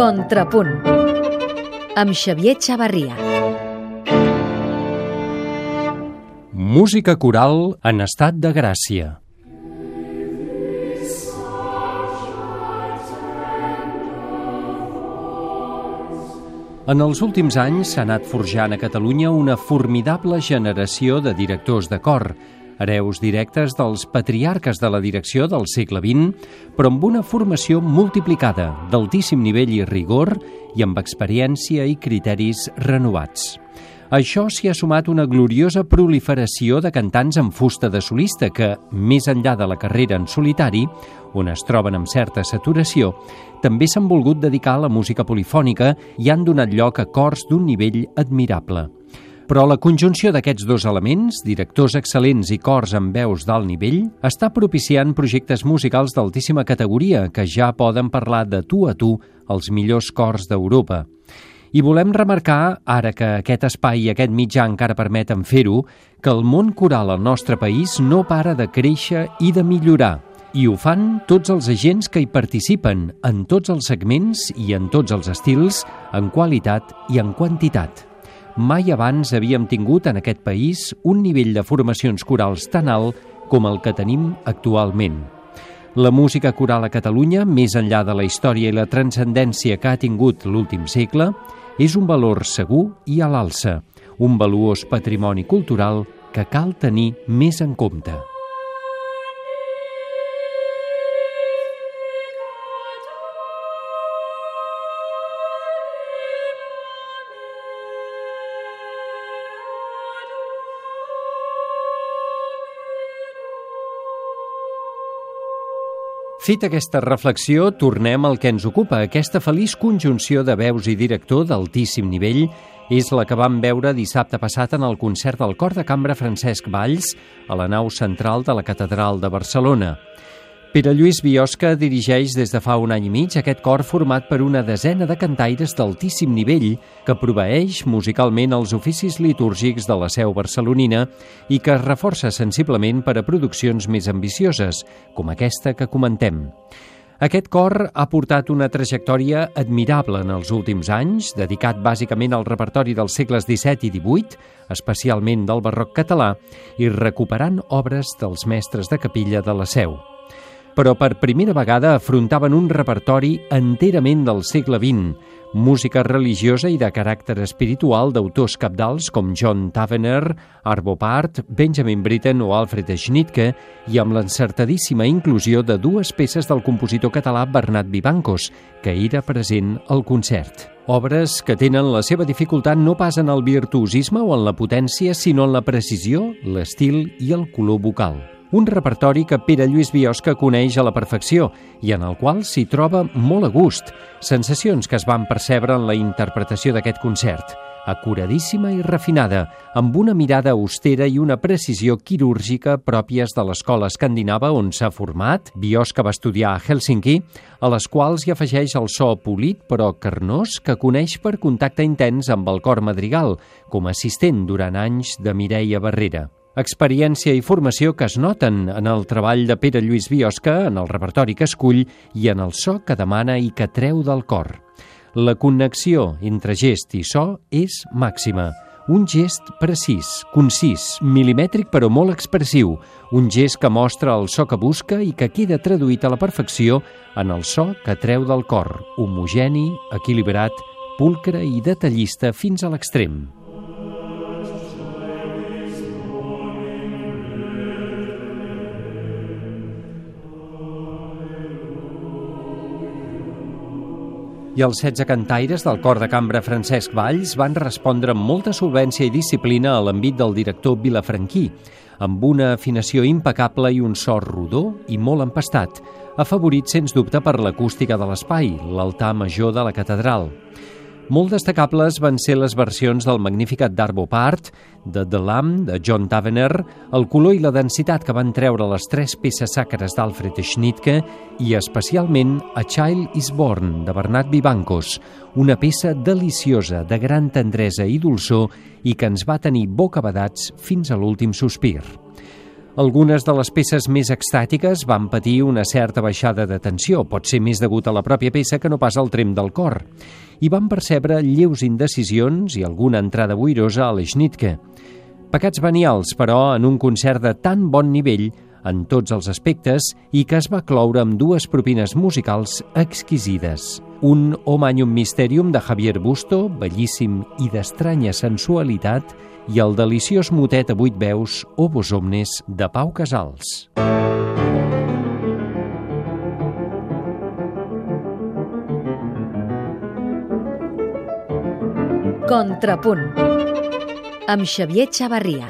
Contrapunt amb Xavier Xavarria. Música coral en estat de gràcia. En els últims anys s'ha anat forjant a Catalunya una formidable generació de directors de cor, hereus directes dels patriarques de la direcció del segle XX, però amb una formació multiplicada, d'altíssim nivell i rigor i amb experiència i criteris renovats. això s'hi ha sumat una gloriosa proliferació de cantants amb fusta de solista que, més enllà de la carrera en solitari, on es troben amb certa saturació, també s'han volgut dedicar a la música polifònica i han donat lloc a cors d'un nivell admirable. Però la conjunció d'aquests dos elements, directors excel·lents i cors amb veus d'alt nivell, està propiciant projectes musicals d'altíssima categoria que ja poden parlar de tu a tu els millors cors d'Europa. I volem remarcar, ara que aquest espai i aquest mitjà encara permeten fer-ho, que el món coral al nostre país no para de créixer i de millorar. I ho fan tots els agents que hi participen, en tots els segments i en tots els estils, en qualitat i en quantitat. Mai abans havíem tingut en aquest país un nivell de formacions corals tan alt com el que tenim actualment. La música coral a Catalunya, més enllà de la història i la transcendència que ha tingut l'últim segle, és un valor segur i a l'alça, un valuós patrimoni cultural que cal tenir més en compte. Feta aquesta reflexió, tornem al que ens ocupa. Aquesta feliç conjunció de veus i director d'altíssim nivell és la que vam veure dissabte passat en el concert del cor de cambra Francesc Valls a la nau central de la Catedral de Barcelona. Pere Lluís Biosca dirigeix des de fa un any i mig aquest cor format per una desena de cantaires d'altíssim nivell que proveeix musicalment els oficis litúrgics de la seu barcelonina i que es reforça sensiblement per a produccions més ambicioses, com aquesta que comentem. Aquest cor ha portat una trajectòria admirable en els últims anys, dedicat bàsicament al repertori dels segles XVII i XVIII, especialment del barroc català, i recuperant obres dels mestres de capilla de la Seu però per primera vegada afrontaven un repertori enterament del segle XX, música religiosa i de caràcter espiritual d'autors capdals com John Tavener, Arvo Part, Benjamin Britten o Alfred Schnittke i amb l'encertadíssima inclusió de dues peces del compositor català Bernat Vivancos, que era present al concert. Obres que tenen la seva dificultat no pas en el virtuosisme o en la potència, sinó en la precisió, l'estil i el color vocal un repertori que Pere Lluís Biosca coneix a la perfecció i en el qual s'hi troba molt a gust, sensacions que es van percebre en la interpretació d'aquest concert, acuradíssima i refinada, amb una mirada austera i una precisió quirúrgica pròpies de l'escola escandinava on s'ha format, Biosca va estudiar a Helsinki, a les quals hi afegeix el so polit però carnós que coneix per contacte intens amb el cor madrigal, com a assistent durant anys de Mireia Barrera experiència i formació que es noten en el treball de Pere Lluís Biosca, en el repertori que escull i en el so que demana i que treu del cor. La connexió entre gest i so és màxima. Un gest precís, concís, milimètric però molt expressiu, un gest que mostra el so que busca i que queda traduït a la perfecció en el so que treu del cor, homogeni, equilibrat, pulcre i detallista fins a l'extrem. I els 16 cantaires del cor de cambra Francesc Valls van respondre amb molta solvència i disciplina a l'envit del director Vilafranquí, amb una afinació impecable i un so rodó i molt empastat, afavorit sens dubte per l'acústica de l'espai, l'altar major de la catedral. Molt destacables van ser les versions del Magnificat d'Arbo Part, de The Lamb, de John Tavener, el color i la densitat que van treure les tres peces sacres d'Alfred Schnittke i especialment A Child is Born, de Bernat Vivancos, una peça deliciosa, de gran tendresa i dolçor i que ens va tenir bocabadats fins a l'últim sospir. Algunes de les peces més extàtiques van patir una certa baixada de tensió, pot ser més degut a la pròpia peça que no pas al trem del cor, i van percebre lleus indecisions i alguna entrada boirosa a l'Schnitke. Pecats venials, però, en un concert de tan bon nivell en tots els aspectes i que es va cloure amb dues propines musicals exquisides. Un O Magnum Mysterium de Javier Busto, bellíssim i d'estranya sensualitat, i el deliciós motet a vuit veus O Vos Omnes de Pau Casals. Contrapunt amb Xavier Xavarria.